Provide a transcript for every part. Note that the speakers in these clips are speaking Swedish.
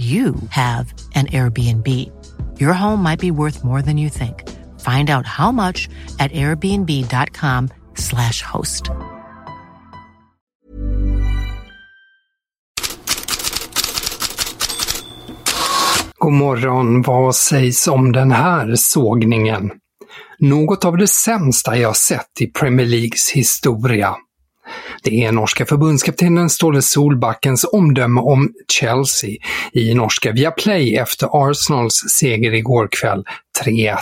you have an Airbnb. Your home might be worth more than you think. Find out how much at airbnb.com/slash host. God morgon, vad sägs om den här sågningen? Något av det sämsta jag sett i Premier Leagues historia. Det är norska förbundskaptenen Ståle Solbackens omdöme om Chelsea i norska Viaplay efter Arsenals seger igår kväll 3-1.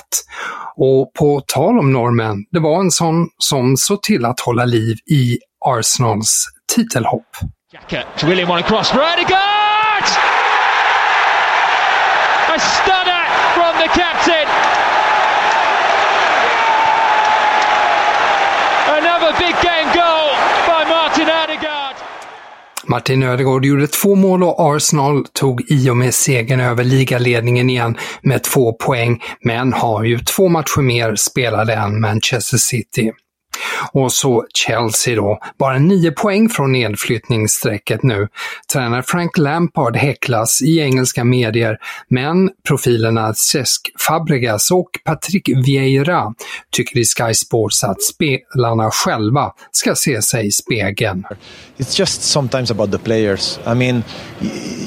Och på tal om normen, det var en sån som såg till att hålla liv i Arsenals titelhopp. Xhaka, William on a cross for A stunner from the captain! Another big Martin Ödegaard gjorde två mål och Arsenal tog i och med segern över ligaledningen igen med två poäng, men har ju två matcher mer spelade än Manchester City. Och så Chelsea då, bara nio poäng från nedflyttningsstrecket nu. Tränare Frank Lampard häcklas i engelska medier, men profilerna Cesc Fabregas och Patrick Vieira tycker i Sky Sports att spelarna själva ska se sig i spegeln. It's just sometimes about the players. I mean,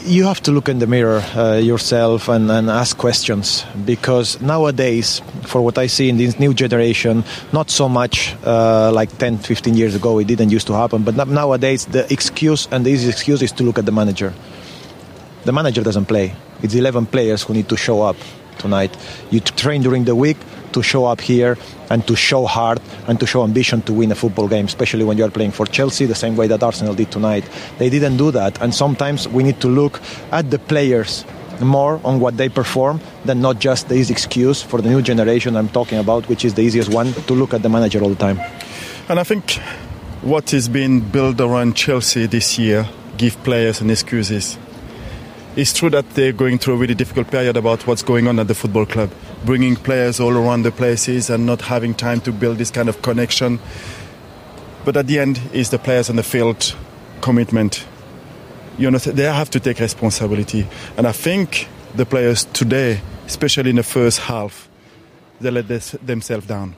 you have to look in the mirror uh, yourself and, and ask questions because nowadays, for what I see in this new generation, not so much uh, Uh, like 10, 15 years ago, it didn't used to happen, but nowadays the excuse and the easy excuse is to look at the manager. The manager doesn't play. It's 11 players who need to show up tonight. You train during the week to show up here and to show heart and to show ambition to win a football game, especially when you are playing for Chelsea, the same way that Arsenal did tonight. They didn't do that, and sometimes we need to look at the players more on what they perform than not just easy excuse for the new generation I'm talking about, which is the easiest one to look at the manager all the time. And I think what is being built around Chelsea this year give players an excuses. It's true that they're going through a really difficult period about what's going on at the football club, bringing players all around the places and not having time to build this kind of connection. But at the end, it's the players on the field commitment. You know, they have to take responsibility, and I think the players today, especially in the first half, they let this, themselves down.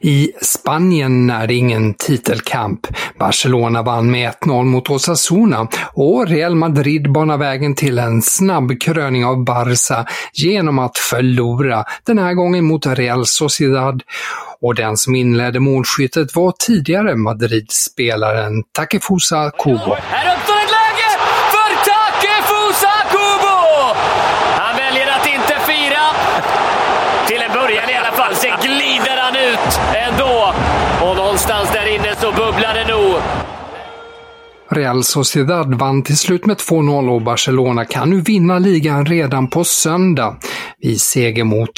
I Spanien är det ingen titelkamp. Barcelona vann med 1-0 mot Osasuna och Real Madrid banar vägen till en snabb kröning av Barca genom att förlora, den här gången mot Real Sociedad. Och den som inledde målskyttet var tidigare Madrid-spelaren Takefusa Kubo. Här uppstår ett läge för Takefusa Kubo! Han väljer att inte fira. Till en början i alla fall. Sen glider han ut ändå. Och någonstans där inne så bubblar det nog. Real Sociedad vann till slut med 2-0 och Barcelona kan nu vinna ligan redan på söndag i seger mot,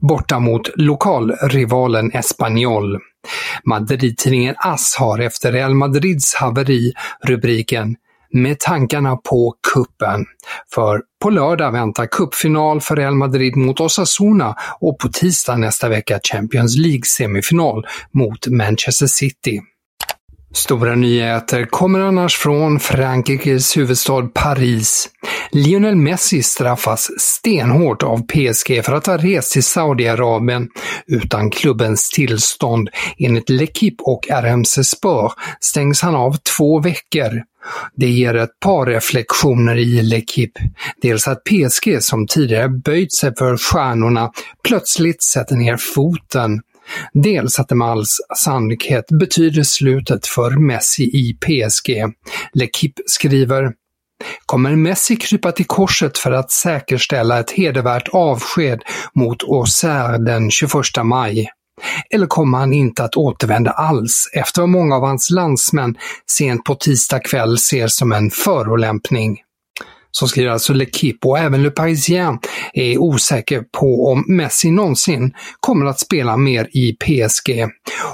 borta mot lokalrivalen Espanyol. Madrid-tidningen AS har efter Real Madrids haveri rubriken med tankarna på kuppen. För på lördag väntar cupfinal för Real Madrid mot Osasuna och på tisdag nästa vecka Champions League-semifinal mot Manchester City. Stora nyheter kommer annars från Frankrikes huvudstad Paris. Lionel Messi straffas stenhårt av PSG för att ha rest till Saudiarabien utan klubbens tillstånd. Enligt L'Equipe och RMC Sport stängs han av två veckor. Det ger ett par reflektioner i L'Equipe. Dels att PSG, som tidigare böjt sig för stjärnorna, plötsligt sätter ner foten. Dels att det med all sannolikhet betyder slutet för Messi i PSG. L'Equipe skriver Kommer Messi krypa till korset för att säkerställa ett hedervärt avsked mot Auxerre den 21 maj? Eller kommer han inte att återvända alls efter vad många av hans landsmän sent på tisdag kväll ser som en förolämpning? Så skriver alltså L'Equipe och även Le Parisien är osäker på om Messi någonsin kommer att spela mer i PSG.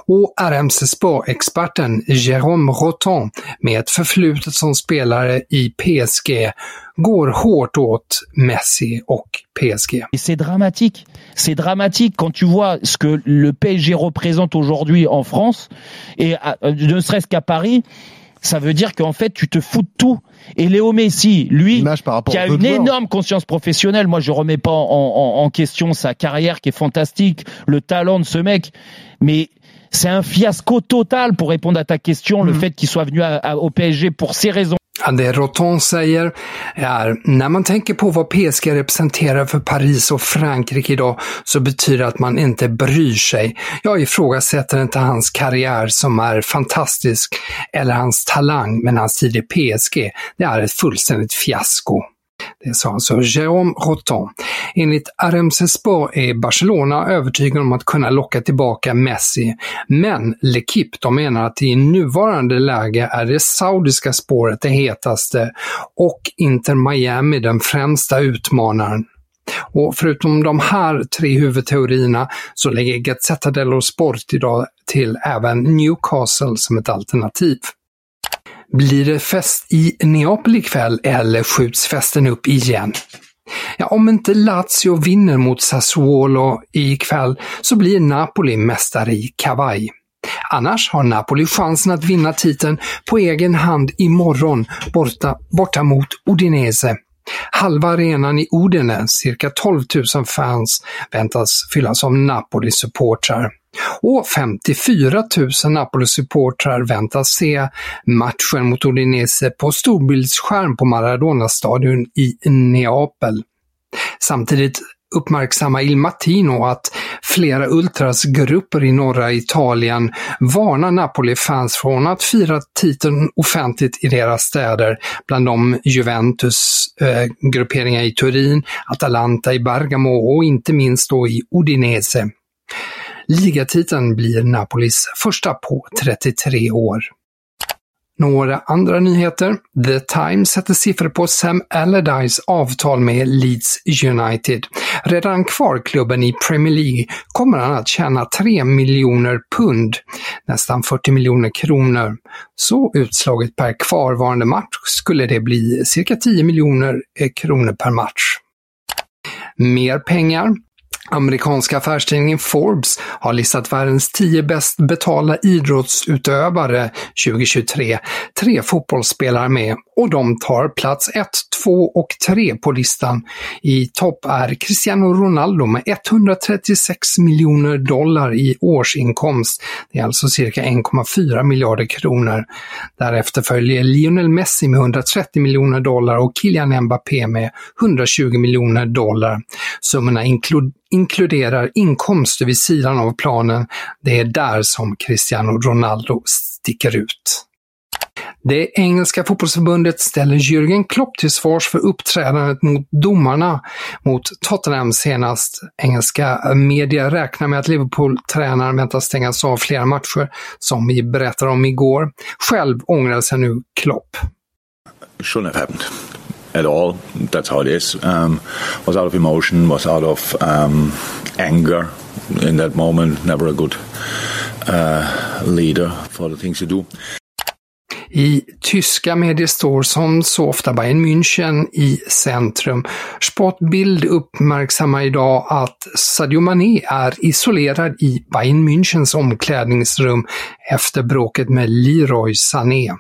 Och RMC Sport-experten Jérôme Roton med ett förflutet som spelare i PSG går hårt åt Messi och PSG. C'est dramatique. C'est dramatique quand tu vois ce que le PSG représente aujourd'hui en France et ne serait-ce qu'à Paris ça veut dire qu'en fait, tu te fous de tout. Et Léo Messi, lui, qui a une énorme conscience professionnelle, moi je remets pas en, question sa carrière qui est fantastique, le talent de ce mec, mais c'est un fiasco total pour répondre à ta question, le mm. fait qu'il soit venu au PSG pour ces raisons. Det Roton säger är, när man tänker på vad PSG representerar för Paris och Frankrike idag så betyder det att man inte bryr sig. Jag ifrågasätter inte hans karriär som är fantastisk eller hans talang, men hans tid i PSG, det är ett fullständigt fiasko. Det sa alltså Jérôme Roton. Enligt RMC Sport är Barcelona övertygade om att kunna locka tillbaka Messi, men L'Equipe de menar att i nuvarande läge är det saudiska spåret det hetaste och Inter Miami den främsta utmanaren. Och förutom de här tre huvudteorierna så lägger Gazzetta dello Sport idag till även Newcastle som ett alternativ. Blir det fest i Neapel ikväll eller skjuts festen upp igen? Ja, om inte Lazio vinner mot Sassuolo ikväll så blir Napoli mästare i kavaj. Annars har Napoli chansen att vinna titeln på egen hand imorgon borta, borta mot Udinese. Halva arenan i Udine, cirka 12 000 fans, väntas fyllas av Napolis supportrar. Och 54 000 Napoli-supportrar väntas se matchen mot Udinese på storbildsskärm på Maradona-stadion i Neapel. Samtidigt uppmärksamma Il Mattino att flera ultrasgrupper i norra Italien varnar Napoli-fans från att fira titeln offentligt i deras städer, bland dem Juventus eh, grupperingar i Turin, Atalanta i Bergamo och inte minst då i Udinese. Ligatiteln blir Napolis första på 33 år. Några andra nyheter. The Times sätter siffror på Sam Allardyce avtal med Leeds United. Redan kvar klubben i Premier League kommer han att tjäna 3 miljoner pund, nästan 40 miljoner kronor. Så utslaget per kvarvarande match skulle det bli cirka 10 miljoner kronor per match. Mer pengar. Amerikanska affärstidningen Forbes har listat världens tio bäst betalda idrottsutövare 2023. Tre fotbollsspelare med och de tar plats 1, 2 och 3 på listan. I topp är Cristiano Ronaldo med 136 miljoner dollar i årsinkomst. Det är alltså cirka 1,4 miljarder kronor. Därefter följer Lionel Messi med 130 miljoner dollar och Kylian Mbappé med 120 miljoner dollar. Summorna inkluderar inkluderar inkomster vid sidan av planen, det är där som Cristiano Ronaldo sticker ut. Det engelska fotbollsförbundet ställer Jürgen Klopp till svars för uppträdandet mot domarna mot Tottenham senast. Engelska media räknar med att Liverpool-tränaren väntas stängas av flera matcher, som vi berättade om igår. Själv ångrar sig nu Klopp. Shouldn't have happened at all. That's how it is. Um, was out of emotion, was out of um, anger in that moment. Never a good uh, leader for the things you do. I tyska medier står som så ofta Bayern München i centrum. Sportbild uppmärksammar idag att Sadio Mané är isolerad i Bayern Münchens omklädningsrum efter bråket med Leroy Sané.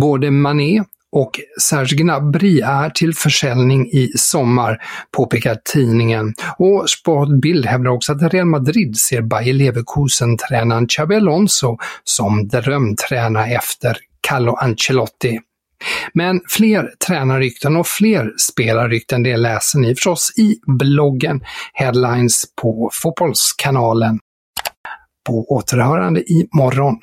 Både Mané och Serge Gnabry är till försäljning i sommar, påpekar tidningen. Och Sportbild hävdar också att Real Madrid ser Bayer Leverkusen-tränaren Xabi Alonso som drömtränare efter Carlo Ancelotti. Men fler tränarrykten och fler spelarrykten det läser ni förstås i bloggen Headlines på Fotbollskanalen. På återhörande imorgon. morgon.